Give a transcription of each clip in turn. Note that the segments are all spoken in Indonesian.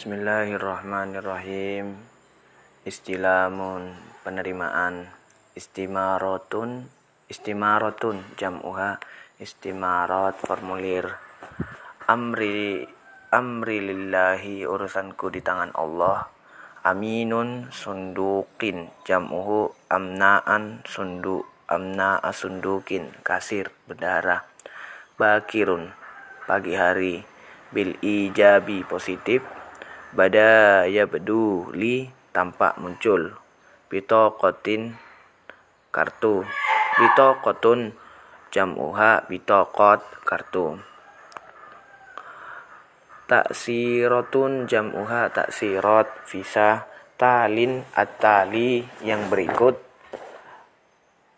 Bismillahirrahmanirrahim. Istilamun penerimaan. Istimarotun istimarotun jam'uha. Istimarat formulir. Amri amri lillahi urusanku di tangan Allah. Aminun sundukin jam'uhu. Amnaan sunduk amna asundukin kasir bendara bakirun pagi hari. Bil ijabi positif bada ya bedu li tampak muncul. Bito kotin kartu. Bito kotun jamuha bito kot kartu. Taksirotun jamuha taksirot visa. Talin atali yang berikut.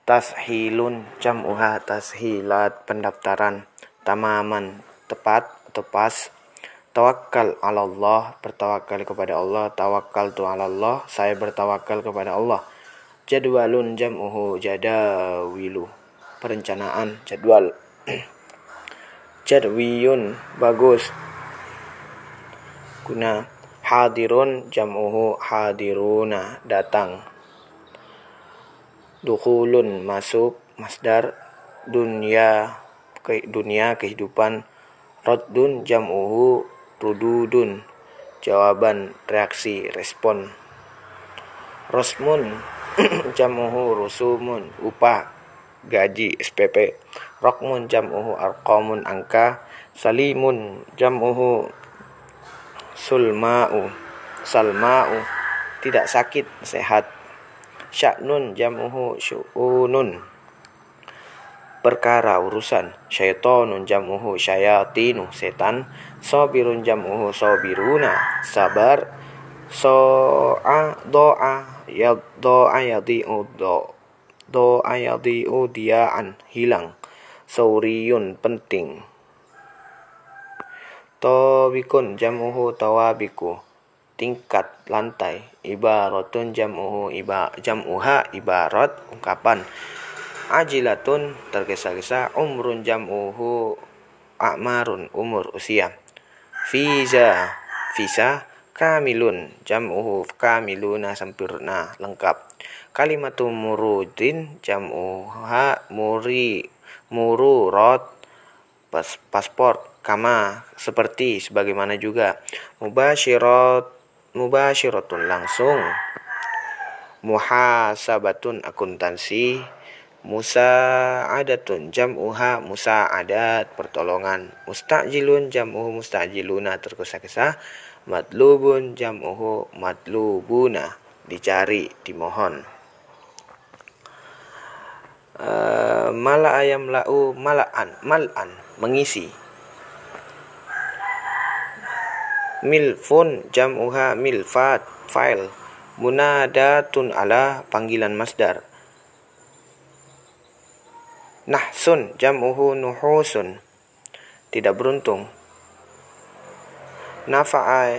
Tashilun jamuha tashilat pendaftaran. Tamaman tepat atau pas Tawakal ala Allah, bertawakal kepada Allah. Tawakal tu ala Allah, saya bertawakal kepada Allah. Jadwalun jam'uhu jadawilu, perencanaan jadwal. Jadwiyun bagus. Guna hadirun jam'uhu hadiruna datang. Dukhulun masuk masdar dunia ke dunia kehidupan Raddun jam'uhu rududun jawaban reaksi respon. Rosmun. Jamuhu rusumun. Upah gaji SPP rokmun jamuhu arqamun angka. Salimun jamuhu sulma'u. Salma'u tidak sakit sehat. Sya'nun jamuhu syu'unun perkara urusan. Syaitonun jamuhu syayatinu setan. Sobirun jamuhu sobiruna sabar. So'a do'a ya do'a yadi'u do do'a yadi'u dia'an hilang. Sauriyun penting. Tawabikun jamuhu tawabiku. Tingkat lantai. Ibaratun jamuhu iba jamuha ibarat ungkapan ajilatun tergesa-gesa umrun jam'uhu a'marun umur usia. Visa visa kamilun jam'uhu kamiluna sempurna lengkap. Kalimatu murudin jam'uha muri mururat pas, paspor kama seperti sebagaimana juga. Mubasyirat mubasyiratun langsung. Muhasabatun akuntansi Musa adatun jam'uha Musa adat pertolongan. Mustajilun jam'uhu mustajiluna tergesa-gesa. Matlubun jam'uhu matlubuna dicari dimohon. Uh, mala ayam lau malaan malan mengisi. Milfun jam'uha milfat file munadatun ala panggilan masdar Nahsun jam'uhu nuhusun. Tidak beruntung. Nafa'a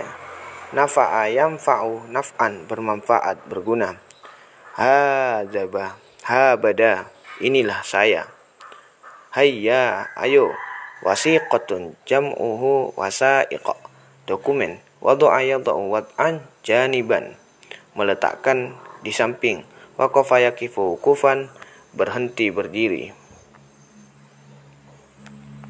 nafa'a yamfa'u naf'an bermanfaat berguna. Hadzaba habada inilah saya. Hayya ayo wasiqatun jam'uhu wasaiq dokumen wadu'a yad'u wad'an janiban meletakkan di samping waqafa yakifu kufan berhenti berdiri